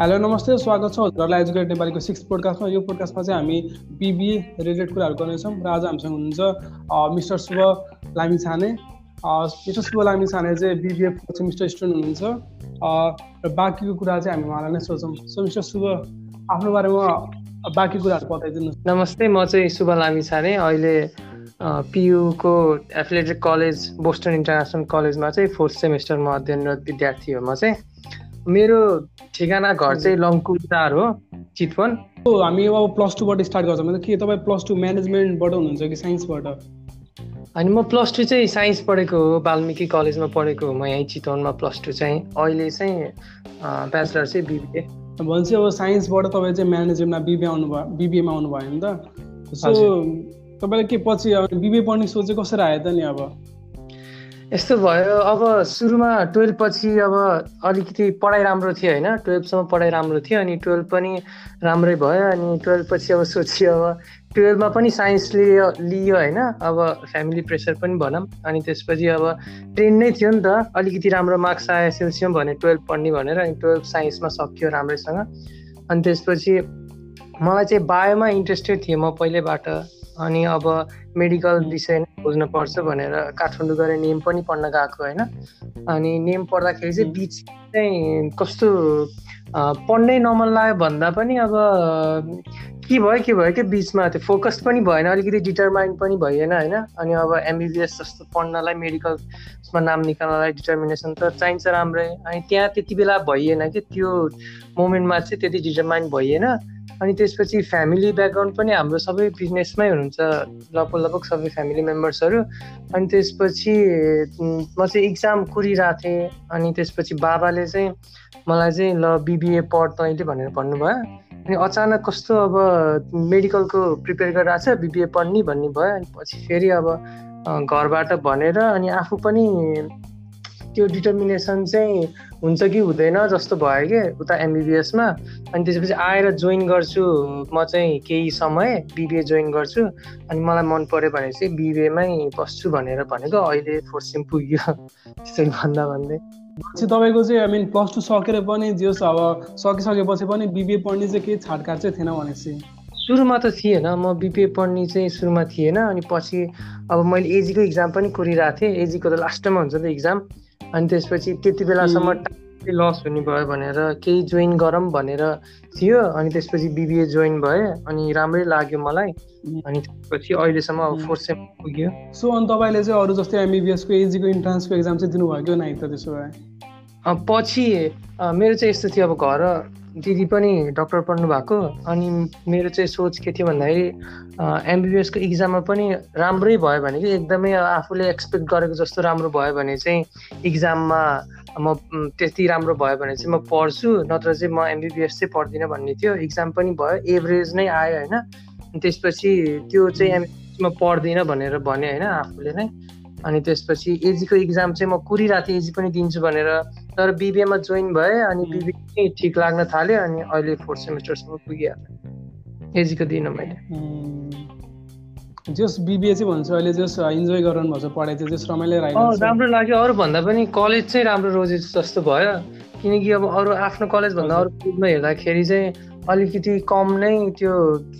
Hello नमस्ते स्वागत छ हजुरहरूलाई एजुकेट नेपालीको सिक्स पोडकास्टमा यो पोडकास्टमा चाहिँ हामी बिबिए रिलेटेड कुराहरू गर्नेछौँ र आज हामीसँग हुनुहुन्छ मिस्टर शुभ लामी छाने। मिस्टर शुभ लामी छाने चाहिँ बिबिए फोर्थ सेमिस्टर स्टुडेन्ट हुनुहुन्छ। र बाँकीको कुरा चाहिँ हामी उहाँलाई नै सोचौँ सो मिस्टर शुभ आफ्नो बारेमा बाँकी कुराहरू बताइदिनुहोस्। नमस्ते म चाहिँ शुभ लामी छाने। अहिले पियुको एफिलेटेड कलेज बोस्टन इन्टरनेसनल कलेजमा चाहिँ फोर्थ सेमिस्टरमा अध्ययनरत विद्यार्थी हो म चाहिँ मेरो ठेगाना घर चाहिँ लङ्कुटार हो चितवन। हामी अब प्लस टूबाट स्टार्ट गर्छौँ। के तपाईँ प्लस टू म्यानेजमेन्टबाट हुनुहुन्छ कि साइन्सबाट? अनि म प्लस टू चाहिँ साइन्स पढेको हो वाल्मिकी कलेजमा पढेको हो। म यहीँ चितवनमा प्लस टू चाहिँ अहिले चाहिँ ब्याचलर चाहिँ बिबिए भनेपछि अब साइन्सबाट तपाईँ चाहिँ म्यानेजमेन्टमा बिबिए आउनु भयो बिबिएमा आउनु भयो नि त। सो तपाईँलाई के पछि बिबिए पढ्ने सोच कसरी आयो त नि अब? यस्तो भयो अब सुरुमा टुवेल्भ पछि अब अलिकति पढाइ राम्रो थियो होइन टुवेल्भसम्म पढाइ राम्रो थियो अनि टुवेल्भ पनि राम्रै भयो अनि टुवेल्भ पछि अब सोचियो अब टुवेल्भमा पनि साइन्स लियो लियो होइन अब फ्यामिली प्रेसर पनि भनौँ अनि त्यसपछि अब ट्रेन नै थियो नि त अलिकति राम्रो मार्क्स आयो एसएलसिएम भने टुवेल्भ पढ्ने भनेर अनि टुवेल्भ साइन्समा सक्यो राम्रैसँग अनि त्यसपछि मलाई चाहिँ बायोमा इन्ट्रेस्टेड थिएँ म पहिल्यैबाट अनि अब मेडिकल विषय नै खोज्नुपर्छ भनेर काठमाडौँ गएर नेम पनि पढ्न गएको होइन। अनि नेम पढ्दाखेरि चाहिँ बिच चाहिँ कस्तो पढ्नै नमन लाग्यो भन्दा पनि अब के भयो के भयो कि बिचमा त्यो फोकस पनि भएन अलिकति डिटरमाइन्ड पनि भइएन होइन। अनि अब एमबिबिएस जस्तो पढ्नलाई मेडिकलमा नाम निकाल्नलाई डिटर्मिनेसन त चाहिन्छ राम्रै। अनि त्यहाँ त्यति बेला भइएन कि त्यो मोमेन्टमा चाहिँ त्यति डिटरमाइन्ड भइएन। अनि त्यसपछि फ्यामिली ब्याकग्राउन्ड पनि हाम्रो सबै बिजनेसमै हुनुहुन्छ लगभग लगभग सबै फ्यामिली मेम्बर्सहरू अनि त्यसपछि म चाहिँ इक्जाम कुरिरहेको थिएँ अनि त्यसपछि बाबाले चाहिँ मलाई चाहिँ ल बिबिए पढ तैँले भनेर भन्नुभयो। अनि अचानक कस्तो अब मेडिकलको प्रिपेयर गरिरहेको छ बिबिए पढ्ने भन्ने भयो अनि पछि फेरि अब घरबाट भनेर अनि आफू पनि त्यो डिटर्मिनेसन चाहिँ हुन्छ कि हुँदैन जस्तो भयो कि उता एमबिबिएसमा अनि त्यसपछि आएर जोइन गर्छु। म चाहिँ केही समय बिबिए जोइन गर्छु। अनि मलाई मन पऱ्यो भने चाहिँ बिबिएमै बस्छु भनेर भनेको अहिले फोर्थ सेम पुग्यो। त्यसरी भन्दा भन्दै। तपाईँको चाहिँ आई मिन प्लस टू सकेर पनि जस अब सकिसकेपछि पनि बिबिए पढ्ने चाहिँ केही छाटकाट चाहिँ थिएन भनेपछि? सुरुमा त थिएन। म बिपिए पढ्ने चाहिँ सुरुमा थिएन। अनि पछि अब मैले एजीको इक्जाम पनि कुरिरहेको थिएँ। एजीको त लास्टमा हुन्छ त इक्जाम अनि त्यसपछि त्यति बेलासम्म लस हुने भयो भनेर केही जोइन गरौँ भनेर थियो। अनि त्यसपछि बिबिए जोइन भएँ अनि राम्रै लाग्यो मलाई। अनि त्यसपछि अहिलेसम्म अब फोर्थ सेम पुग्यो। सो अनि तपाईँले चाहिँ अरू जस्तै एमबिबिएसको एजीको इन्ट्रान्सको एक्जाम चाहिँ दिनुभयो कि नाइ त त्यसो भए? पछि मेरो चाहिँ यस्तो थियो अब घर। दिदी पनि डक्टर पढ्नु भएको अनि मेरो चाहिँ सोच के थियो भन्दाखेरि एमबिबिएसको इक्जाममा पनि राम्रै भयो भने कि एकदमै आफूले एक्सपेक्ट गरेको जस्तो राम्रो भयो भने चाहिँ इक्जाममा म त्यति राम्रो भयो भने चाहिँ म पढ्छु नत्र चाहिँ म एमबिबिएस चाहिँ पढ्दिनँ भन्ने थियो। इक्जाम पनि भयो एभरेज नै आयो होइन। त्यसपछि त्यो चाहिँ एमबिबिएसमा पढ्दिनँ भनेर भने होइन आफूले नै। अनि त्यसपछि एजीको इक्जाम चाहिँ म कुरिरहेको थिएँ एजी पनि दिन्छु भनेर तर बिबिएमा जोइन भएँ अनि बिबिए ठिक लाग्न थाल्यो अनि अहिले फोर्थ सेमिस्टरसम्म पुगिहाल्यो। एजीको दिनँ मैले। जस बिबिए चाहिँ भन्छ अहिले जस इन्जोय गराउनु भएको छ पढाइ चाहिँ जस रमाइलो लाग्यो राम्रो लाग्यो। अरू भन्दा पनि कलेज चाहिँ राम्रो रोजे जस्तो भयो। किनकि अब अरू आफ्नो कलेजभन्दा अरू स्कुलमा हेर्दाखेरि चाहिँ अलिकति कम नै त्यो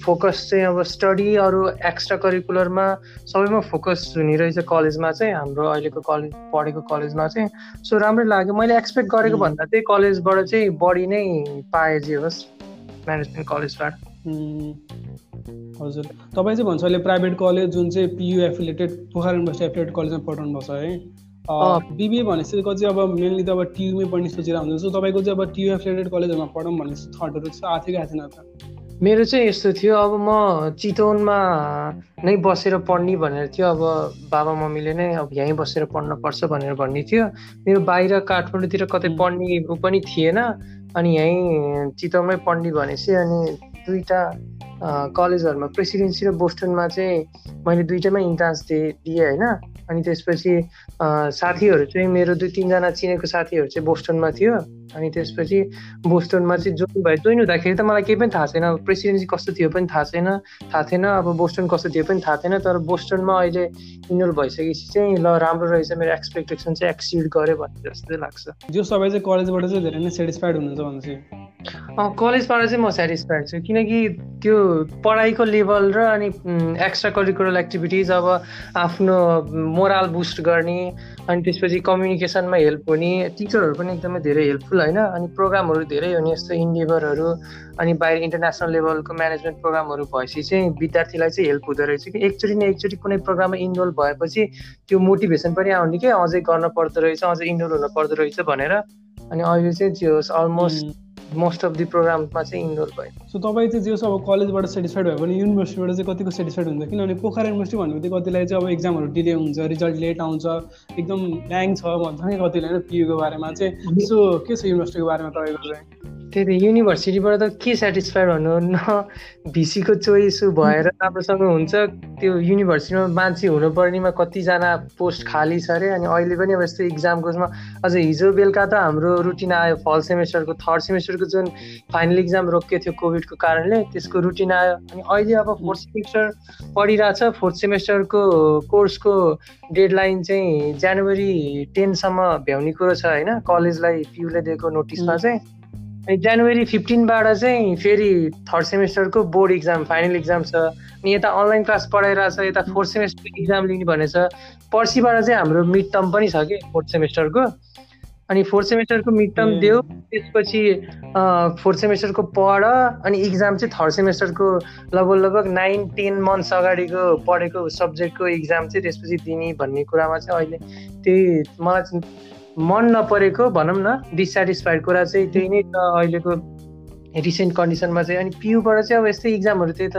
फोकस चाहिँ अब स्टडी अरू एक्स्ट्रा करिकुलरमा सबैमा फोकस हुने रहेछ कलेजमा चाहिँ हाम्रो अहिलेको कलेज पढेको कलेजमा चाहिँ। सो राम्रै लाग्यो। मैले एक्सपेक्ट गरेको भन्दा चाहिँ कलेजबाट चाहिँ बढी नै पाएँ जे होस् म्यानेजमेन्ट कलेजबाट। हजुर। तपाईँ चाहिँ भन्छ अहिले प्राइभेट कलेज जुन चाहिँ PU affiliated Pokhara University affiliated कलेजमा पढाउनु भएको छ है। बिबिए भनेपछि चाहिँ अब मेनली त अब टियुमै पढ्ने सोचेर हुन्छ सो तपाईँको चाहिँ अब टियु एफिलेटेड कलेजहरूमा पढौँ भन्ने थटहरू चाहिँ आएको थियो कि आएको त? मेरो चाहिँ यस्तो थियो अब म चितवनमा नै बसेर पढ्ने भनेर थियो। अब बाबा मम्मीले नै अब यहीँ बसेर पढ्न पर्छ भनेर भन्ने थियो। मेरो बाहिर काठमाडौँतिर कतै पढ्ने ऊ पनि थिएन। अनि यहीँ चितवनमै पढ्ने भनेपछि अनि दुईवटा कलेजहरूमा प्रेसिडेन्सी र बोस्टनमा चाहिँ मैले दुइटैमा इन्ट्रान्स दिएँ दिएँ होइन? अनि त्यसपछि साथीहरू चाहिँ मेरो दुई तिनजना चिनेको साथीहरू चाहिँ बोस्टनमा थियो। अनि त्यसपछि बोस्टनमा चाहिँ जोइन भयो जोइन हुँदाखेरि त मलाई केही पनि थाहा छैन। प्रेसिडेन्सी कस्तो थियो पनि थाहा छैन। थाहा थिएन अब बोस्टन कस्तो थियो पनि थाहा थिएन। तर बोस्टनमा अहिले इनरोल भइसकेपछि चाहिँ ल राम्रो रहेछ मेरो एक्सपेक्टेसन चाहिँ एक्सिड गऱ्यो भन्ने जस्तो चाहिँ लाग्छ। जो सबै चाहिँ कलेजबाट चाहिँ धेरै नै सेटिस्फाइड हुनुहुन्छ भनेपछि कलेजबाट चाहिँ म सेटिस्फाइड छु। किनकि त्यो पढाइको लेभल र अनि एक्स्ट्रा करिकुलर एक्टिभिटिज अब आफ्नो मोरल बुस्ट गर्ने अनि त्यसपछि कम्युनिकेसनमा हेल्प हुने टिचरहरू पनि एकदमै धेरै हेल्पफुल होइन। अनि प्रोग्रामहरू धेरै हुने यस्तो इन्डिभरहरू अनि बाहिर इन्टरनेसनल लेभलको म्यानेजमेन्ट प्रोग्रामहरू भएपछि चाहिँ विद्यार्थीलाई चाहिँ हेल्प हुँदो रहेछ कि एकचोटि न एकचोटि कुनै प्रोग्राममा इन्रोल भएपछि त्यो मोटिभेसन पनि आउने कि अझै गर्न पर्दो रहेछ अझै इन्रोल हुन पर्दो रहेछ भनेर। अनि अहिले चाहिँ त्यो अलमोस्ट मोस्ट अफ दि प्रोग्राममा चाहिँ इन्रोल भयो। सो तपाईँ चाहिँ जे अब कलेजबाट सेटिस्फाइड भयो भने युनिभर्सिटीबाट चाहिँ कतिको सेटिस्फाइड हुन्छ? किनभने पोखरा युनिभर्सिटी भन्ने बित्तिकै कतिलाई चाहिँ अब एक्जामहरू डिले हुन्छ रिजल्ट लेट आउँछ एकदम ऱ्याङ्क छ भन्छ नि कतिले होइन पियुको बारेमा चाहिँ। सो के छ युनिभर्सिटीको बारेमा तपाईँको चाहिँ त्यही त युनिभर्सिटीबाट त के सेटिस्फाइड भन्नु न भिसीको चोइस भएर राम्रोसँग हुन्छ। त्यो युनिभर्सिटीमा मान्छे हुनुपर्नेमा कतिजना पोस्ट खाली छ अरे। अनि अहिले पनि अब यस्तो इक्जामको अझ हिजो बेलुका त हाम्रो रुटिन आयो। फल सेमेस्टरको थर्ड सेमेस्टरको जुन फाइनल इक्जाम रोकिएको थियो कोभिडको कारणले त्यसको रुटिन आयो। अनि अहिले अब फोर्थ सेमेस्टर पढिरहेछ। फोर्थ सेमेस्टरको कोर्सको डेडलाइन चाहिँ जनवरी टेनसम्म भ्याउने कुरो छ होइन? कलेजलाई पियुले दिएको नोटिसमा चाहिँ। जनवरी फिफ्टिनबाट चाहिँ फेरि थर्ड सेमेस्टरको बोर्ड इक्जाम फाइनल इक्जाम छ। अनि यता अनलाइन क्लास पढाइरहेछ यता फोर्थ सेमेस्टर इक्जाम लिने भनेछ पर्सिबाट चाहिँ हाम्रो मिड टर्म पनि छ कि फोर्थ सेमेस्टरको। अनि फोर्थ सेमेस्टरको मिड टर्म दियो त्यसपछि फोर्थ सेमेस्टरको पढ अनि इक्जाम चाहिँ थर्ड सेमेस्टरको लगभग लगभग नाइन टेन मन्थ्स अगाडिको पढेको सब्जेक्टको इक्जाम चाहिँ त्यसपछि दिने भन्ने कुरामा चाहिँ अहिले त्यही मलाई मन नपरेको भनौँ न डिसेटिस्फाइड कुरा चाहिँ त्यही नै अहिलेको रिसेन्ट कन्डिसनमा चाहिँ। अनि पियुबाट चाहिँ अब यस्तै इक्जामहरू त्यही त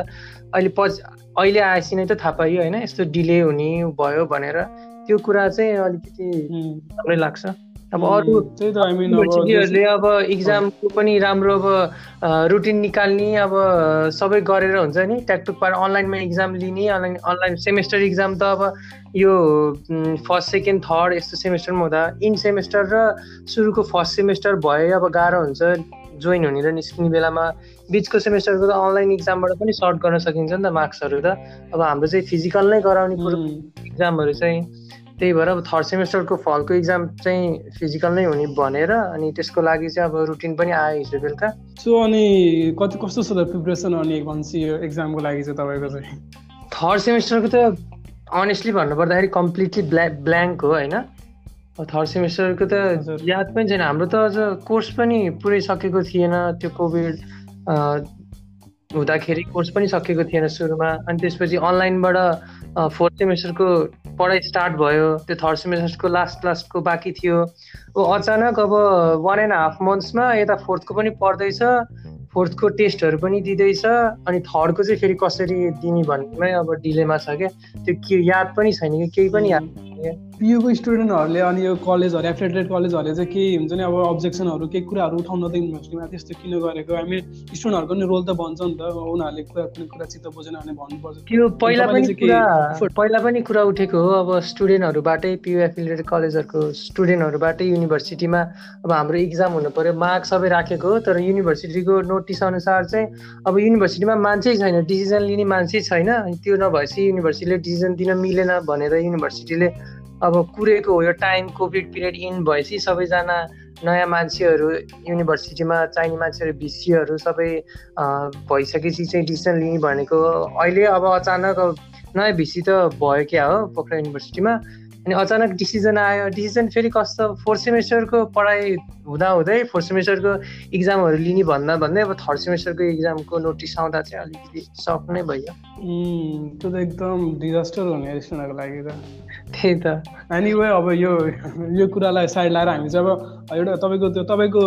अहिले पछि अहिले आएपछि नै त थाहा पाइयो होइन? यस्तो डिले हुने भयो भनेर। त्यो कुरा चाहिँ अलिकति राम्रै लाग्छ। अब अरू युनिभर्सिटीहरूले अब इक्जामको पनि राम्रो अब रुटिन निकाल्ने अब सबै गरेर हुन्छ नि ट्याकटुक पाएर अनलाइनमा इक्जाम लिने अनलाइन अनलाइन सेमेस्टर इक्जाम त अब यो फर्स्ट सेकेन्ड थर्ड यस्तो सेमेस्टरमा हुँदा इन सेमेस्टर र सुरुको फर्स्ट सेमेस्टर भए अब गाह्रो हुन्छ जोइन हुने र निस्किने बेलामा। बिचको सेमेस्टरको त अनलाइन इक्जामबाट पनि सर्ट गर्न सकिन्छ नि त मार्क्सहरू त। अब हाम्रो चाहिँ फिजिकल नै गराउने कुरो इक्जामहरू चाहिँ। त्यही भएर अब थर्ड सेमेस्टरको फलको इक्जाम चाहिँ फिजिकल नै हुने भनेर अनि त्यसको लागि चाहिँ अब रुटिन पनि आयो हिजो बेलुका। सो अनि कति कस्तो छ त प्रिपरेसन अनि भन्छ यो एक्जामको लागि चाहिँ तपाईँको चाहिँ? थर्ड सेमेस्टरको त अनेस्टली भन्नुपर्दाखेरि कम्प्लिटली ब्ल्या ब्ल्याङ्क हो होइन? थर्ड सेमेस्टरको त याद पनि छैन। हाम्रो त अझ कोर्स पनि पुरै सकेको थिएन त्यो कोभिड हुँदाखेरि कोर्स पनि सकेको थिएन सुरुमा। अनि त्यसपछि अनलाइनबाट फोर्थ सेमेस्टरको पढाइ स्टार्ट भयो। त्यो थर्ड सेमेस्टरको लास्ट लास्टको बाँकी थियो। अचानक अब वान एन्ड हाफ मन्थ्समा यता फोर्थको पनि पढ्दैछ फोर्थको टेस्टहरू पनि दिँदैछ अनि थर्डको चाहिँ फेरि कसरी दिने भन्नेमै अब डिलेमा छ क्या। त्यो के याद पनि छैन कि केही पनि याद पियुको स्टुडेन्टहरूले अनि यो कलेजहरू एफिलेटेड कलेजहरूले चाहिँ केही हुन्छ नि अब अब्जेक्सनहरू केही कुराहरू उठाउन त युनिभर्सिटीमा त्यस्तो किन गरेको? हामी स्टुडेन्टहरूको नि रोल त भन्छ नि त। उनीहरूले कुरा कुनै कुरा चित्त बुझेन भने भन्नुपर्छ। त्यो पहिला पनि कुरा पहिला पनि कुरा उठेको हो। अब स्टुडेन्टहरूबाटै पियु एफिलेटेड कलेजहरूको स्टुडेन्टहरूबाटै युनिभर्सिटीमा अब हाम्रो इक्जाम हुनु पऱ्यो। मार्क सबै राखेको हो। तर युनिभर्सिटीको नोटिस अनुसार चाहिँ अब युनिभर्सिटीमा मान्छे छैन। डिसिजन लिने मान्छे छैन। त्यो नभएपछि युनिभर्सिटीले डिसिजन दिन मिलेन भनेर युनिभर्सिटीले अब कुरेको हो यो टाइम कोभिड पिरियड इन भएपछि सबैजना नयाँ मान्छेहरू युनिभर्सिटीमा चाहिने मान्छेहरू भिसीहरू सबै भइसकेपछि चाहिँ डिसिसन लिने भनेको अहिले अब अचानक नयाँ भिसी त भयो क्या हो पोखरा युनिभर्सिटीमा। अनि अचानक डिसिजन आयो डिसिजन फेरि कस्तो? फोर्थ सेमेस्टरको पढाइ हुँदाहुँदै फोर्थ सेमेस्टरको इक्जामहरू लिने भन्दा भन्दै अब थर्ड सेमेस्टरको इक्जामको नोटिस आउँदा चाहिँ अलिकति सक नै भयो। त्यो त एकदम डिजास्टर हुने स्टुडेन्टहरूको लागि त। त्यही त। अनि वे अब यो यो कुरालाई साइड लाएर हामी चाहिँ अब एउटा तपाईँको त्यो तपाईँको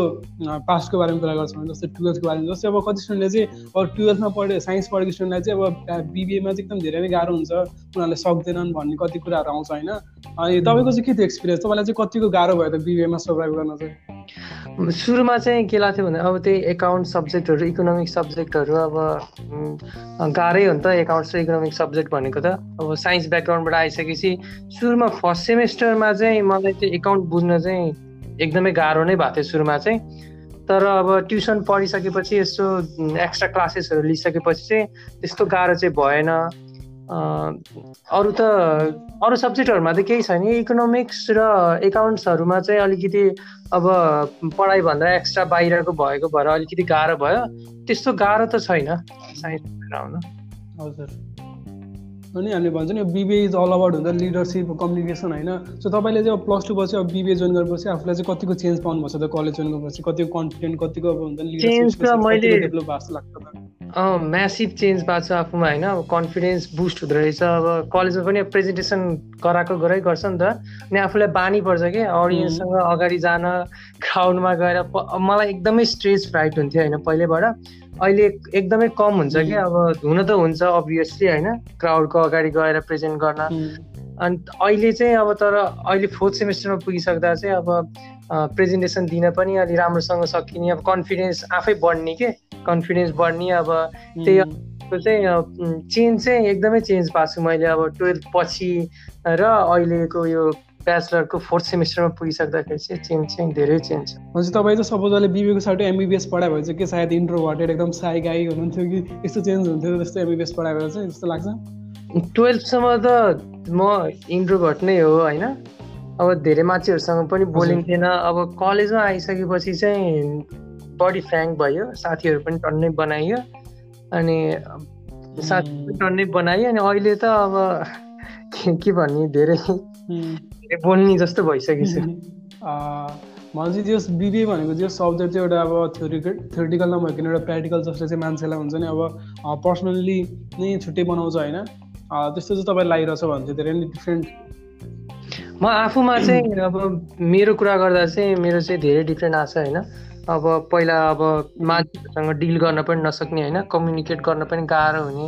पास्टको बारेमा कुरा गर्छौँ जस्तै टुवेल्थको बारेमा जस्तै अब कति स्टुडेन्टले चाहिँ अब टुवेल्थमा पढे साइन्स पढेको स्टुडेन्टलाई चाहिँ अब बिबिएमा चाहिँ एकदम धेरै नै गाह्रो हुन्छ। उनीहरूले सक्दैनन् भन्ने कति कुराहरू आउँछ होइन? अनि तपाईँको चाहिँ के थियो एक्सपिरियन्स तपाईँलाई चाहिँ कतिको गाह्रो भयो त बिबिएमा सर्भाइभ गर्न चाहिँ? सुरुमा चाहिँ के लाग्थ्यो भने अब त्यही एकाउन्ट सब्जेक्टहरू इकोनोमिक सब्जेक्टहरू अब गाह्रै हो नि त एकाउन्ट्स र इकोनोमिक सब्जेक्ट भनेको त। अब साइन्स ब्याकग्राउन्डबाट आइसकेपछि सुरुमा फर्स्ट सेमेस्टरमा चाहिँ मलाई चाहिँ एकाउन्ट बुझ्न चाहिँ एकदमै गाह्रो नै भएको थियो सुरुमा चाहिँ। तर अब ट्युसन पढिसकेपछि यसो एक्स्ट्रा क्लासेसहरू लिइसकेपछि चाहिँ त्यस्तो गाह्रो चाहिँ भएन। अरू त अरू सब्जेक्टहरूमा त केही छैन। इकोनोमिक्स र एकाउन्ट्सहरूमा चाहिँ अलिकति अब पढाइभन्दा एक्स्ट्रा बाहिरको भएको भएर अलिकति गाह्रो भयो। त्यस्तो गाह्रो त छैन साइन्स आउन। हजुर। अनि हामीले भन्छ नि बिबिए इज अल अबाउट हुन्छ लिडरसिप कम्युनिकेसन होइन। सो तपाईँले चाहिँ अब प्लस टू पछि अब बिबिए जोइन गरेपछि आफूलाई चाहिँ कतिको चेन्ज पाउनुभएको छ? त कलेज जोइन गरेपछि कतिको कन्फिडेन्ट कतिको अब हुन्छ लिडरसिप म्यासिभ चेन्ज भएको छ आफूमा होइन? अब कन्फिडेन्स बुस्ट हुँदो रहेछ अब कलेजमा पनि प्रेजेन्टेसन गराएको गरै गर्छ नि त। अनि आफूलाई बानी पर्छ कि? अडियन्ससँग अगाडि जान क्राउडमा गएर मलाई एकदमै स्ट्रेस फ्राइट हुन्थ्यो होइन पहिलेबाट। अहिले एकदमै कम हुन्छ कि? अब हुन त हुन्छ अभियसली होइन? क्राउडको अगाडि गएर प्रेजेन्ट गर्न। अनि अहिले चाहिँ अब तर अहिले फोर्थ सेमेस्टरमा पुगिसक्दा चाहिँ अब प्रेजेन्टेसन दिन पनि अलि राम्रोसँग सकिने अब कन्फिडेन्स आफै बढ्ने के? कन्फिडेन्स बढ्ने अब त्यही चाहिँ चेन्ज चाहिँ एकदमै चेन्ज पाएको छु मैले अब टुवेल्थ पछि र अहिलेको यो ब्याचलरको फोर्थ सेमिस्टरमा पुगिसक्दाखेरि चाहिँ चेन्ज चाहिँ धेरै चेन्ज छ। हजुर तपाईँ चाहिँ सपोज अहिले बिबीको साथै एमबिबिएस पढायो भने चाहिँ के सायद इन्ट्रोभर्टेड एकदम साई गाई हुनुहुन्थ्यो कि यस्तो चेन्ज हुन्थ्यो जस्तो एमबिबिएस पढायो भने चाहिँ जस्तो लाग्छ? टुवेल्भसम्म त म इन्ट्रोभर्ट नै हो होइन? अब धेरै मान्छेहरूसँग पनि बोलिन्थेन। अब कलेजमा आइसकेपछि चाहिँ बडी फ्याङ्क भयो साथीहरू पनि टन्नै बनाइयो अनि साथी पनि टन्नै बनाइयो अनि अहिले त अब के भन्ने धेरै बोल्ने जस्तो भइसकेको भनेपछि त्यो बिबिए भनेको त्यो सब्जेक्ट चाहिँ एउटा अब थ्योरिकल थ्योरिटिकल नभइकन एउटा प्र्याक्टिकल जसले चाहिँ मान्छेलाई हुन्छ नि अब पर्सनल्ली नै छुट्टै बनाउँछ होइन। त्यस्तो चाहिँ तपाईँले लागिरहेछ भने चाहिँ धेरै नै डिफ्रेन्ट म आफूमा चाहिँ अब मेरो कुरा गर्दा चाहिँ मेरो चाहिँ धेरै डिफ्रेन्ट आएको छ होइन। अब पहिला अब मान्छेहरूसँग डिल गर्न पनि नसक्ने होइन? कम्युनिकेट गर्न पनि गाह्रो हुने।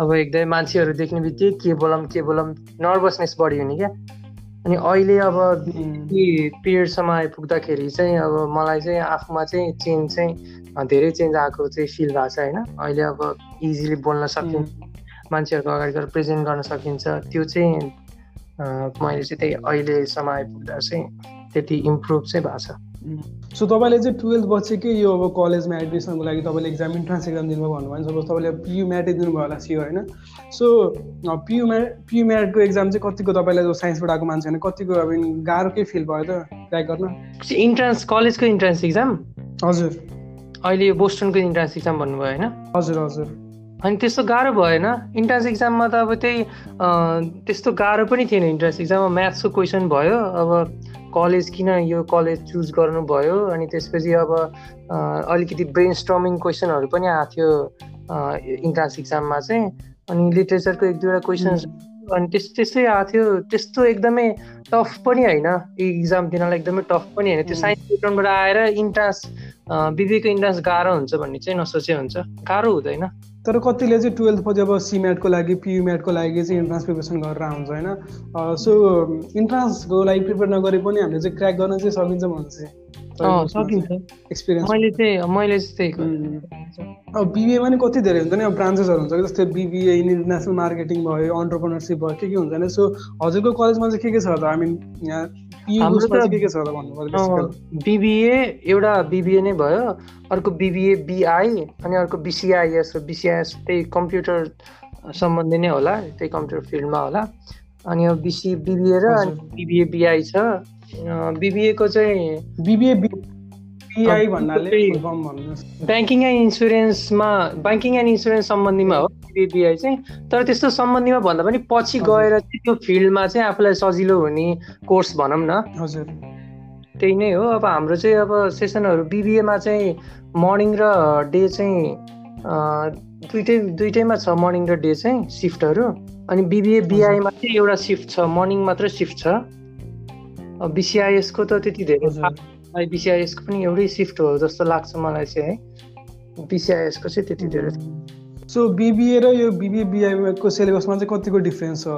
अब एकदमै मान्छेहरू देख्ने बित्तिकै के बोलौँ के बोलौँ नर्भसनेस बढी हुने क्या। अनि अहिले अब पिरियडसम्म आइपुग्दाखेरि चाहिँ अब मलाई चाहिँ आफूमा चाहिँ चेन्ज चाहिँ धेरै चेन्ज आएको चाहिँ फिल भएको छ होइन? अहिले अब इजिली बोल्न सकिन्छ मान्छेहरूको अगाडि गएर प्रेजेन्ट गर्न सकिन्छ। त्यो चाहिँ मैले चाहिँ त्यही अहिलेसम्म आइपुग्दा चाहिँ त्यति इम्प्रुभ चाहिँ भएको छ। सो तपाईँले चाहिँ टुवेल्थ पछि के यो अब कलेजमा एडमिसनको लागि तपाईँले एक्जाम इन्ट्रान्स एक्जाम दिनुभयो भन्नुभयो भने सपोज तपाईँले पियु म्याटै दिनुभयो होला सियो होइन? सो पियु म्याट पियु म्याटको एक्जाम चाहिँ कतिको तपाईँलाई साइन्सबाट आएको मान्छे होइन कतिको अब गाह्रो के फिल भयो त? ट्र्याक गर्न। इन्ट्रान्स कलेजको इन्ट्रान्स इक्जाम हजुर। अहिले यो बोस्टनको इन्ट्रान्स इक्जाम भन्नुभयो होइन? हजुर हजुर। अनि त्यस्तो गाह्रो भएन। इन्ट्रान्स इक्जाममा त अब त्यही त्यस्तो गाह्रो पनि थिएन इन्ट्रान्स इक्जाममा म्याथ्सको क्वेसन भयो अब कलेज किन यो कलेज चुज गर्नुभयो अनि त्यसपछि अब अलिकति ब्रेन स्ट्रमिङ क्वेसनहरू पनि आएको थियो इन्ट्रान्स इक्जाममा चाहिँ। अनि लिट्रेचरको एक दुईवटा क्वेसन्स अनि त्यस त्यस्तै आएको थियो। त्यस्तो एकदमै टफ पनि होइन। इक्जाम दिनलाई एकदमै टफ पनि होइन। त्यो साइन्स ब्याकग्राउन्डबाट आएर इन्ट्रान्स बिबीको इन्ट्रान्स गाह्रो हुन्छ भन्ने चाहिँ नसोचे हुन्छ। गाह्रो हुँदैन। तर कतिले चाहिँ टुवेल्थ पछि अब सिम्याटको लागि पियुम्याटको लागि चाहिँ इन्ट्रान्स प्रिपेरेसन गरेर आउँछ होइन? सो इन्ट्रान्सको लागि प्रिपेयर नगरे पनि हामीले चाहिँ क्र्याक गर्न चाहिँ सकिन्छ भन्छ। सकिन्छ। एक्सपिरियन्स मैले चाहिँ मैले अब बिबिएमा नि कति धेरै हुन्छ नि? अब ब्रान्चेसहरू हुन्छ जस्तै बिबिए इन्टरनेसनल मार्केटिङ भयो अन्टरप्रोनरसिप भयो के के हुन्छ नि? सो हजुरको कलेजमा चाहिँ के के छ त? आई मिन यहाँ के के बिबिए एउटा बिबिए नै भयो अर्को बिबिए बिआई अनि अर्को बिसिआइएस बिसिआइएस त्यही कम्प्युटर सम्बन्धी नै होला त्यही कम्प्युटर फिल्डमा होला। अनि अब बिसी बिबिए र अनि बिबिए बिआई छ। बिबिएको चाहिँ बिबिए ब्याङ्किङ एन्ड इन्सुरेन्समा ब्याङ्किङ एन्ड इन्सुरेन्स सम्बन्धीमा हो। बिबिआई चाहिँ तर त्यस्तो सम्बन्धीमा भन्दा पनि पछि गएर चाहिँ त्यो फिल्डमा चाहिँ आफूलाई सजिलो हुने कोर्स भनौँ न। हजुर। त्यही नै हो। अब हाम्रो चाहिँ अब सेसनहरू बिबिएमा चाहिँ मर्निङ र डे चाहिँ दुइटै दुइटैमा छ मर्निङ र डे चाहिँ सिफ्टहरू। अनि बिबिए बिआईमा चाहिँ एउटा सिफ्ट छ मर्निङ मात्रै सिफ्ट छ। बिसिआइएसको त त्यति धेरै बिसिआइएसको पनि एउटै सिफ्ट हो जस्तो लाग्छ मलाई चाहिँ है। बिसिआइएसको चाहिँ त्यति धेरै सो बिबिए र यो बिबिए बिआईको सिलेबसमा चाहिँ कतिको डिफ्रेन्स छ?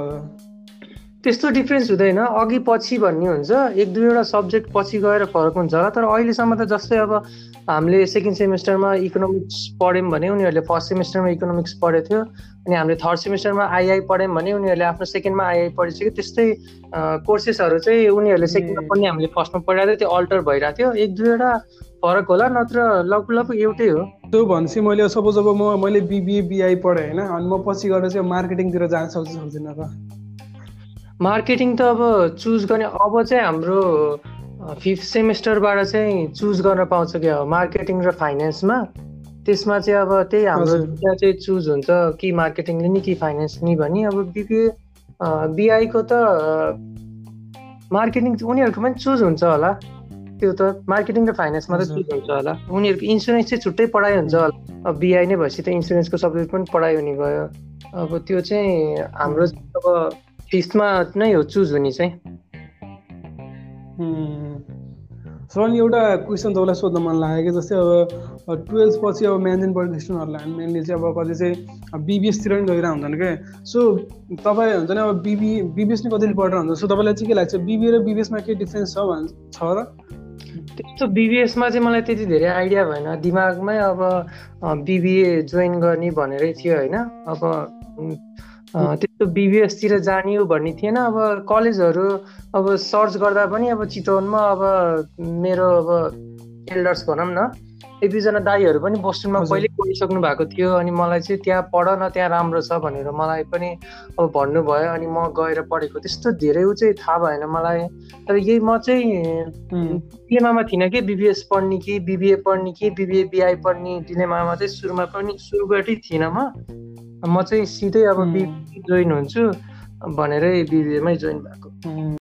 त्यस्तो डिफ्रेन्स हुँदैन। अघि पछि भन्ने हुन्छ। एक दुईवटा सब्जेक्ट पछि गएर फरक हुन्छ। होला तर अहिलेसम्म त जस्तै अब हामीले सेकेन्ड सेमिस्टरमा इकोनोमिक्स पढ्यौँ भने उनीहरूले फर्स्ट सेमिस्टरमा इकोनोमिक्स पढेको थियो अनि हामीले थर्ड सेमिस्टरमा आइआई पढ्यौँ भने उनीहरूले आफ्नो सेकेन्डमा आइआई पढिसक्यो। त्यस्तै कोर्सेसहरू चाहिँ उनीहरूले सेकेन्डमा पढ्ने हामीले फर्स्टमा पढाएको थियो। त्यो अल्टर भइरहेको थियो। एक दुईवटा फरक होला नत्र लगभग लगभग एउटै हो। त्यो भनेपछि मैले सपोज अब म मैले बिबिए बिआई पढेँ होइन? अनि म पछि गएर चाहिँ मार्केटिङतिर जान सक्छु सक्दिनँ त। मार्केटिङ त अब चुज गर्ने अब चाहिँ हाम्रो फिफ्थ सेमिस्टरबाट चाहिँ चुज गर्न पाउँछ क्या मार्केटिङ र फाइनेन्समा। त्यसमा चाहिँ अब त्यही हाम्रो चाहिँ चुज हुन्छ कि मार्केटिङ लिने कि फाइनेन्स लिने भने। अब बिबिए बिआईको त मार्केटिङ उनीहरूको पनि चुज हुन्छ होला। त्यो त मार्केटिङ र फाइनेन्समा त चुज हुन्छ होला। उनीहरूको इन्सुरेन्स चाहिँ छुट्टै पढाइ हुन्छ होला। अब बिआई नै भएपछि त इन्सुरेन्सको सब्जेक्ट पनि पढाइ हुने भयो। अब त्यो चाहिँ हाम्रो अब फिफ्थमा नै हो चुज हुने चाहिँ। सो अनि एउटा क्वेसन तपाईँलाई सोध्न मन लाग्यो कि जस्तै अब टुवेल्भ पछि अब म्यानेजमेन्ट पढ्ने स्टुडेन्टहरूलाई मेनली चाहिँ अब कति चाहिँ बिबिएसतिर पनि गइरहेको हुन्छन् क्या सो तपाईँ हुन्छ नि अब बिबी बिबिएस नै कतिले पढेर हुन्छ सो तपाईँलाई चाहिँ के लाग्छ? बिबिए र बिबिएसमा केही डिफ्रेन्स छ भन् छ र? त्यस्तो बिबिएसमा चाहिँ मलाई त्यति धेरै आइडिया भएन। दिमागमै अब बिबिए जोइन गर्ने भनेरै थियो होइन। अब त्यस्तो बिबिएसतिर जाने हो भन्ने थिएन। अब कलेजहरू अब सर्च गर्दा पनि अब चितवनमा अब मेरो अब एल्डर्स भनौँ न एक दुईजना दाईहरू पनि बोस्टनमा पहिले पढिसक्नु भएको थियो अनि मलाई चाहिँ त्यहाँ पढ न त्यहाँ राम्रो छ भनेर मलाई पनि अब भन्नुभयो अनि म गएर पढेको त्यस्तो धेरै ऊ चाहिँ थाहा भएन मलाई। तर यही म चाहिँ डिलेमामा थिइनँ कि बिबिएस पढ्ने कि बिबिए पढ्ने कि बिबिए बिआई पढ्ने डिलेमामा चाहिँ सुरुमा पनि सुरुबाटै थिइनँ म। म चाहिँ सिधै अब बिबी जोइन हुन्छु भनेरै बिबिएमै जोइन भएको।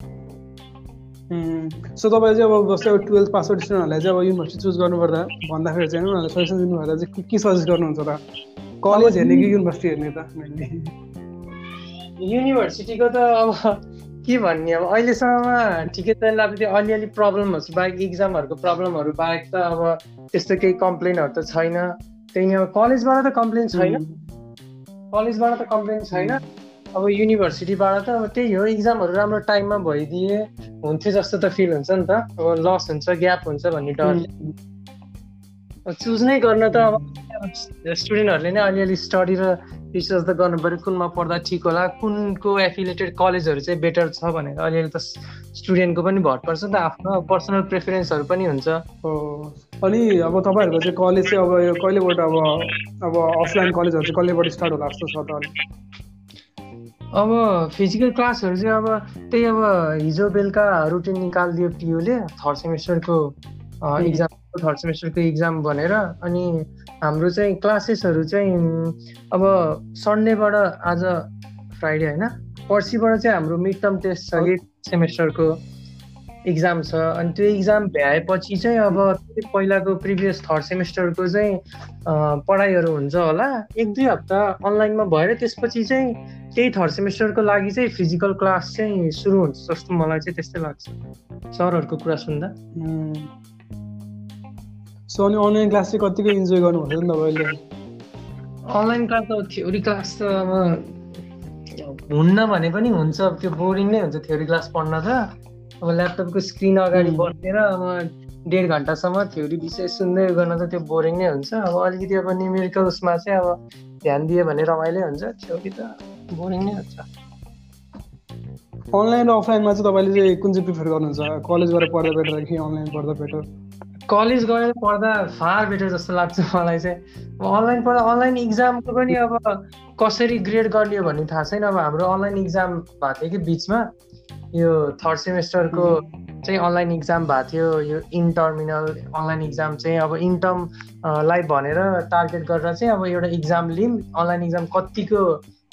सो तपाईँ चाहिँ अब जस्तै अब टुवेल्भ पास आउट स्टुडेन्टहरूलाई चाहिँ अब युनिभर्सिटी चुज गर्नुपर्दा भन्दाखेरि चाहिँ उनीहरूलाई सजेसन दिनुभन्दा चाहिँ के सजेस्ट गर्नुहुन्छ त? कलेज हेर्ने कि युनिभर्सिटी हेर्ने त युनिभर्सिटीको त अब के भन्ने अब अहिलेसम्म ठिकै अब त्यो अलिअलि प्रब्लमहरू बाहेक इक्जामहरूको प्रब्लमहरू बाहेक त अब त्यस्तो केही कम्प्लेनहरू त छैन। त्यही नै अब कलेजबाट त कम्प्लेन छैन। कलेजबाट त कम्प्लेन छैन। अब युनिभर्सिटीबाट त अब त्यही हो इक्जामहरू राम्रो टाइममा भइदिए हुन्थ्यो जस्तो त फिल हुन्छ नि त। अब लस हुन्छ ग्याप हुन्छ भन्ने डर चुज नै गर्न त अब स्टुडेन्टहरूले नै अलिअलि स्टडी र रिसर्च त गर्नु पऱ्यो कुनमा पढ्दा ठिक होला कुनको एफिलेटेड कलेजहरू चाहिँ बेटर छ भनेर अलिअलि त स्टुडेन्टको पनि भर पर्छ नि त आफ्नो पर्सनल प्रेफरेन्सहरू पनि हुन्छ। अनि अब तपाईँहरूको चाहिँ कलेज चाहिँ अब यो कहिलेबाट अब अब अफलाइन कलेजहरू चाहिँ कहिलेबाट स्टार्ट होला जस्तो छ त अब फिजिकल क्लासहरू चाहिँ अब त्यही अब हिजो बेलुका रुटिन निकालिदियो पिओले थर्ड सेमिस्टरको इक्जाम थर्ड सेमिस्टरको इक्जाम भनेर अनि हाम्रो चाहिँ क्लासेसहरू चाहिँ अब सन्डेबाट आज फ्राइडे होइन पर्सिबाट चाहिँ हाम्रो मिड टर्म टेस्ट छ कि सेमिस्टरको इक्जाम छ अनि त्यो इक्जाम भ्याएपछि चाहिँ अब पहिलाको प्रिभियस थर्ड सेमिस्टरको चाहिँ पढाइहरू हुन्छ होला। एक दुई हप्ता अनलाइनमा भएर त्यसपछि चाहिँ त्यही थर्ड सेमिस्टरको लागि चाहिँ फिजिकल क्लास चाहिँ सुरु हुन्छ जस्तो मलाई चाहिँ त्यस्तै लाग्छ। सरहरूको कुरा सुन्दा। सो अनि अनलाइन क्लास चाहिँ कतिको इन्जोय गर्नुहुन्छ नि तपाईँले? अनलाइन क्लास त थ्योरी क्लास त अब हुन्न भने पनि हुन्छ। त्यो बोरिङ नै हुन्छ थ्योरी क्लास पढ्न त। अब ल्यापटपको स्क्रिन अगाडि बसेर अब डेढ घन्टासम्म थ्योरी विषय सुन्दै गर्न त त्यो बोरिङ नै हुन्छ। अब अलिकति अब न्युमेरिकल्समा चाहिँ अब ध्यान दियो भने रमाइलो हुन्छ। थ्योरी त बोरिङ नै हुन्छ अनलाइन र अफलाइनमा चाहिँ तपाईँले चाहिँ कुन चाहिँ प्रिफर गर्नुहुन्छ? कलेजबाट पढ्दा बेटर कि अनलाइन पढ्दा बेटर कलेज गएर पढ्दा फार बेटर जस्तो लाग्छ मलाई चाहिँ। अनलाइन पढ्दा अनलाइन इक्जामको पनि अब कसरी ग्रेड गर्ने हो भन्ने थाहा छैन अब हाम्रो अनलाइन इक्जाम भएको थियो कि बिचमा। यो थर्ड सेमेस्टरको चाहिँ अनलाइन इक्जाम भएको थियो। यो इन टर्मिनल अनलाइन इक्जाम चाहिँ अब इन्टर्मलाई भनेर टार्गेट गरेर चाहिँ अब एउटा इक्जाम लिउँ अनलाइन इक्जाम कतिको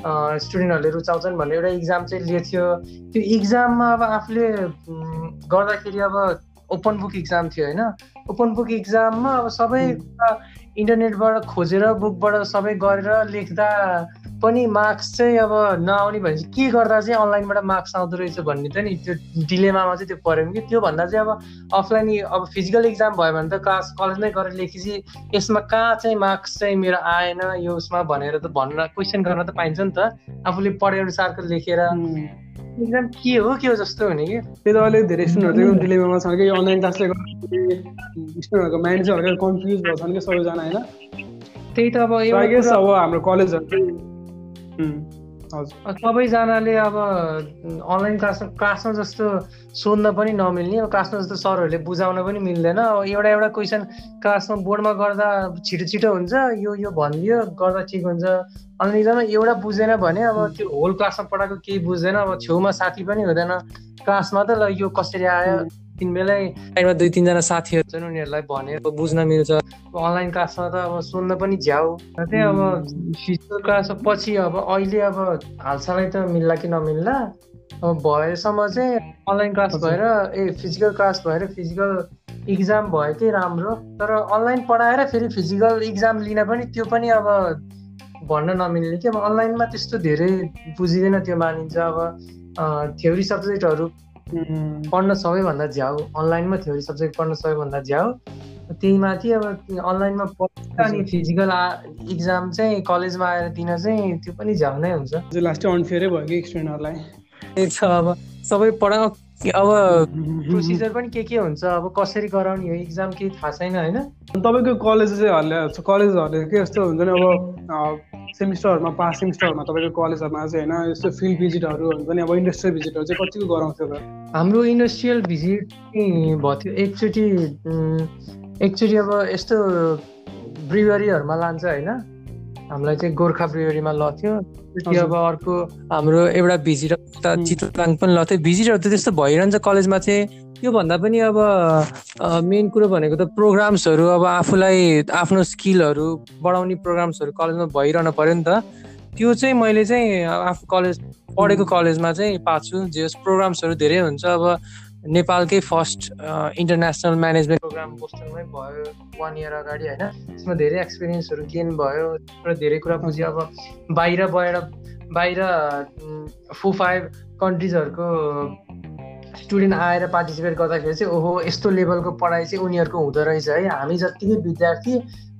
स्टुडेन्टहरूले रुचाउँछन् भन्ने एउटा इक्जाम चाहिँ लिएको थियो। त्यो इक्जाममा अब आफूले गर्दाखेरि अब ओपन बुक इक्जाम थियो होइन। ओपन बुक इक्जाममा अब सबै इन्टरनेटबाट खोजेर बुकबाट सबै गरेर लेख्दा पनि मार्क्स चाहिँ अब नआउने भनेपछि के गर्दा चाहिँ अनलाइनबाट मार्क्स आउँदो रहेछ भन्ने त नि त्यो डिलेमामा चाहिँ त्यो पऱ्यौँ कि। त्योभन्दा चाहिँ अब अफलाइन अब फिजिकल इक्जाम भयो भने त क्लास कलेजमै गरेर लेखेपछि यसमा कहाँ चाहिँ मार्क्स चाहिँ मेरो आएन यो उसमा भनेर त भन्न क्वेसन गर्न त पाइन्छ नि त। आफूले पढे अनुसारको लेखेर। एक्जाम के हो? के हो जस्तो हुने कि? त्यही त अहिले धेरै स्टुडेन्टहरू चाहिँ डिलेमामा छन् कि अनलाइन क्लासले गर्दाखेरि स्टुडेन्टहरूको माइन्ड चाहिँ हल्का कन्फ्युज भएको छन् कि सबैजना होइन? त्यही त अब अब हाम्रो कलेजहरू सबैजनाले अब अनलाइन क्लासमा क्लासमा जस्तो सोध्न पनि नमिल्ने। अब क्लासमा जस्तो सरहरूले बुझाउन पनि मिल्दैन। अब एउटा एउटा क्वेसन क्लासमा बोर्डमा गर्दा छिटो छिटो हुन्छ यो यो भनिदियो गर्दा ठिक हुन्छ। अनलाइन इक्जाममा एउटा बुझेन भने अब त्यो होल क्लासमा पढाएको केही बुझ्दैन अब छेउमा साथी पनि हुँदैन। क्लासमा त ल यो कसरी आयो? तिन बेलै टाइममा दुई तिनजना साथीहरू छन् उनीहरूलाई भनेर बुझ्न मिल्छ। अनलाइन क्लासमा त अब सुन्न पनि झ्याउ। त्यही अब फिजिकल क्लास पछि अब अहिले अब हालसालै त मिल्ला कि नमिल्ला अब भएसम्म चाहिँ अनलाइन क्लास। भएर ए फिजिकल क्लास भएर फिजिकल इक्जाम भएकै राम्रो तर अनलाइन पढाएर फेरि फिजिकल इक्जाम लिन पनि त्यो पनि अब भन्न नमिल्ने कि अब अनलाइनमा त्यस्तो धेरै बुझिँदैन त्यो मानिन्छ। अब थ्योरी सब्जेक्टहरू पढ्न सबैभन्दा झ्याउ। अनलाइनमा थ्योरी सब्जेक्ट पढ्न सबैभन्दा झ्याउ। त्यही माथि अब अनलाइनमा पढ्छ अनि फिजिकल इक्जाम चाहिँ कलेजमा आएर दिन चाहिँ त्यो पनि झ्याउ नै हुन्छ। लास्ट अनफेयरै भयो कि स्टुडेन्टहरूलाई अब सबै पढा अब प्रोसिजर पनि के के हुन्छ? अब कसरी गराउने हो? इक्जाम केही थाहा छैन होइन? तपाईँको कलेज चाहिँ हल्ले कलेजहरूले के जस्तो हुन्छ नि? अब सेमिस्टरहरूमा पास सेमिस्टरहरूमा तपाईँको कलेजहरूमा चाहिँ होइन यस्तो फिल्ड भिजिटहरू हुन्छ नि? अब इन्डस्ट्रियल भिजिटहरू चाहिँ कतिको गराउँथ्यो त? हाम्रो इन्डस्ट्रियल भिजिट भएको थियो एकचोटि एकचोटि अब यस्तो ब्रिवरीहरूमा लान्छ होइन? हामीलाई चाहिँ गोर्खा ब्रिवरीमा लथ्यो। त्यो अब अर्को हाम्रो एउटा भिजिटर उता उम्. चितुवाङ पनि लथ्यो। भिजिटहरू त त्यस्तो भइरहन्छ कलेजमा चाहिँ। त्योभन्दा पनि अब मेन कुरो भनेको त प्रोग्राम्सहरू अब आफूलाई आफ्नो स्किलहरू बढाउने प्रोग्राम्सहरू कलेजमा भइरहनु पर्यो नि त। त्यो चाहिँ मैले चाहिँ आफू कलेज पढेको कलेजमा चाहिँ पाएको छु जे प्रोग्राम्सहरू धेरै हुन्छ। अब नेपालकै फर्स्ट इन्टरनेसनल म्यानेजमेन्ट प्रोग्राम बोस्टनमै भयो वान इयर अगाडि होइन? त्यसमा धेरै एक्सपिरियन्सहरू गेन भयो र धेरै कुरा बुझ्यो। अब बाहिर गएर बाहिर फोर फाइभ कन्ट्रिजहरूको स्टुडेन्ट आएर पार्टिसिपेट गर्दाखेरि चाहिँ ओहो यस्तो लेभलको पढाइ चाहिँ उनीहरूको हुँदो रहेछ है। हामी जत्तिकै विद्यार्थी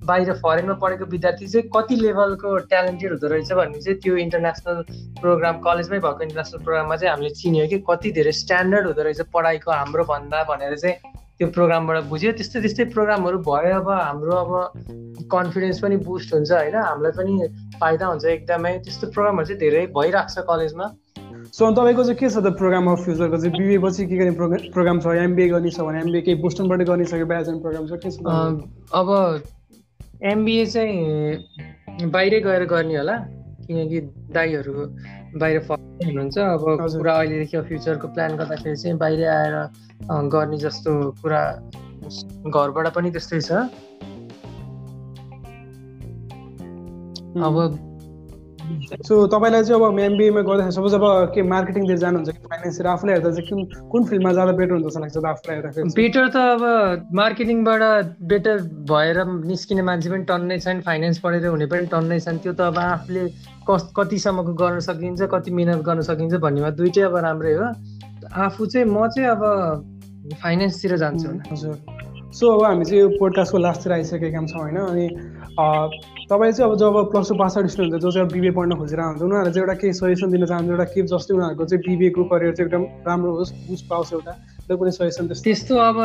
बाहिर फरेनमा पढेको विद्यार्थी चाहिँ कति लेभलको ट्यालेन्टेड हुँदो रहेछ भन्ने चाहिँ त्यो इन्टरनेसनल प्रोग्राम कलेजमै भएको इन्टरनेसनल प्रोग्राममा चाहिँ हामीले चिन्यो कि कति धेरै स्ट्यान्डर्ड हुँदो रहेछ पढाइको हाम्रो भन्दा भनेर चाहिँ त्यो प्रोग्रामबाट बुझ्यो। त्यस्तै त्यस्तै प्रोग्रामहरू भयो अब हाम्रो अब कन्फिडेन्स पनि बुस्ट हुन्छ होइन हामीलाई पनि फाइदा हुन्छ एकदमै। त्यस्तो प्रोग्रामहरू चाहिँ धेरै भइरहेको छ कलेजमा। सो अनि तपाईँको चाहिँ के छ त प्रोग्राम अफ फ्युचरको चाहिँ बिए पछि के गर्ने प्रोग्राम प्रोग्राम छ एमबिए गर्ने छ भने एमबिए केही बोस्टनबाट गर्ने छ कि प्रोग्राम छ के छ अब एमबिए चाहिँ बाहिरै गएर गर्ने होला। किनकि दाईहरू बाहिर फर्स्ट हुनुहुन्छ। अब। पुरा अहिलेदेखि अब फ्युचरको प्लान गर्दाखेरि चाहिँ बाहिरै आएर गर्ने जस्तो कुरा घरबाट पनि त्यस्तै छ। अब सो तपाईँलाई चाहिँ अब एमबिएमा गर्दाखेरि सपोज अब के मार्केटिङतिर जानुहुन्छ कि फाइनेन्सतिर आफूलाई हेर्दा चाहिँ कुन कुन फिल्डमा जाँदा बेटर हुन्छ जस्तो लाग्छ आफूलाई हेर्दाखेरि? बेटर त अब मार्केटिङबाट बेटर भएर निस्किने मान्छे पनि टन्नै छन् फाइनेन्स पढेर हुने पनि टन्नै छन्। त्यो त अब आफूले कस कतिसम्मको गर्न सकिन्छ कति मिहिनेत गर्न सकिन्छ भन्नेमा दुइटै अब राम्रै हो। आफू चाहिँ म चाहिँ अब फाइनेन्सतिर जान्छु। हजुर। सो अब हामी चाहिँ यो पोडकास्टको लास्टतिर आइसकेका छौँ होइन अनि तपाईँ चाहिँ अब जब plus two pass out student हुन्छ जो चाहिँ अब बिबिए पढ्न खोजिरहेको हुन्छ उनीहरूलाई चाहिँ एउटा केही सजेसन दिन चाहन्छु एउटा के जस्तै उनीहरूको चाहिँ बिबिएको करियर चाहिँ एकदम राम्रो होस् बुस्ट पाओस् एउटा कुनै सजेसन त्यस्तो। त्यस्तो अब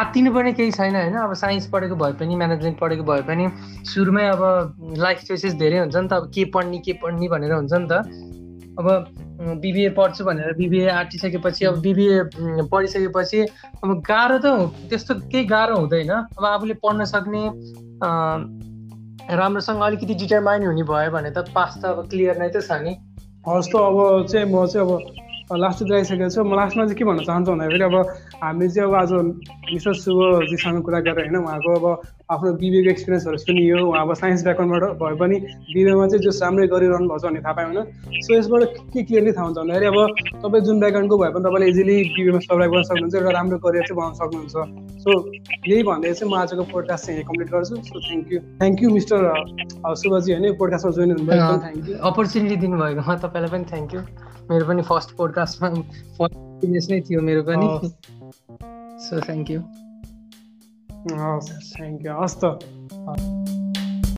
आत्तिनु पनि केही छैन होइन अब साइन्स पढेको भए पनि म्यानेजमेन्ट पढेको भए पनि सुरुमै अब लाइफ चोइसेस धेरै हुन्छ नि त अब के पढ्ने के पढ्ने भनेर हुन्छ नि त। अब बिबिए पढ्छु भनेर। बिबिए आँटिसकेपछि अब बिबिए पढिसकेपछि अब गाह्रो त त्यस्तो केही गाह्रो हुँदैन। अब आफूले पढ्न सक्ने राम्रोसँग अलिकति डिटरमाइन हुने भयो भने त पास त अब क्लियर नै त छ नि। हस् अब चाहिँ म चाहिँ अब लास्टतिर आइसकेको छु। म लास्टमा चाहिँ के भन्न चाहन्छु भन्दाखेरि अब हामी चाहिँ अब आज मिस्टर शुभजीसँग कुरा गरेर होइन उहाँको अब आफ्नो बिबिएको एक्सपिरियन्सहरू सुनियो उहाँ अब साइन्स ब्याकग्राउन्डबाट भए पनि बिबिएमा चाहिँ जस राम्रै गरिरहनु भएको छ भन्ने थाहा पायो होइन। सो यसबाट के क्लियरली थाहा हुन्छ भन्दाखेरि अब तपाईँ जुन ब्याकग्राउन्डको भए पनि तपाईँले इजिली बिबिएमा सर्भाइभ गर्न सक्नुहुन्छ एउटा राम्रो करियर चाहिँ बनाउन सक्नुहुन्छ। सो यही भन्दै चाहिँ म आजको पोडकास्ट चाहिँ कम्प्लिट गर्छु। So thank you thank you mister शुभजी होइन यो पोडकास्टमा जोइन हुनुभयो। थ्याङ्क यू अपर्च्युनिटी दिनुभएकोमा तपाईँलाई पनि थ्याङ्क यू मेरो पनि फ़र्स्ट पोडकास्टमा फ़र्स्ट नै थियो मेरो पनि सो थ्याङ्क यू हस् थ्याङ्क यू हस् त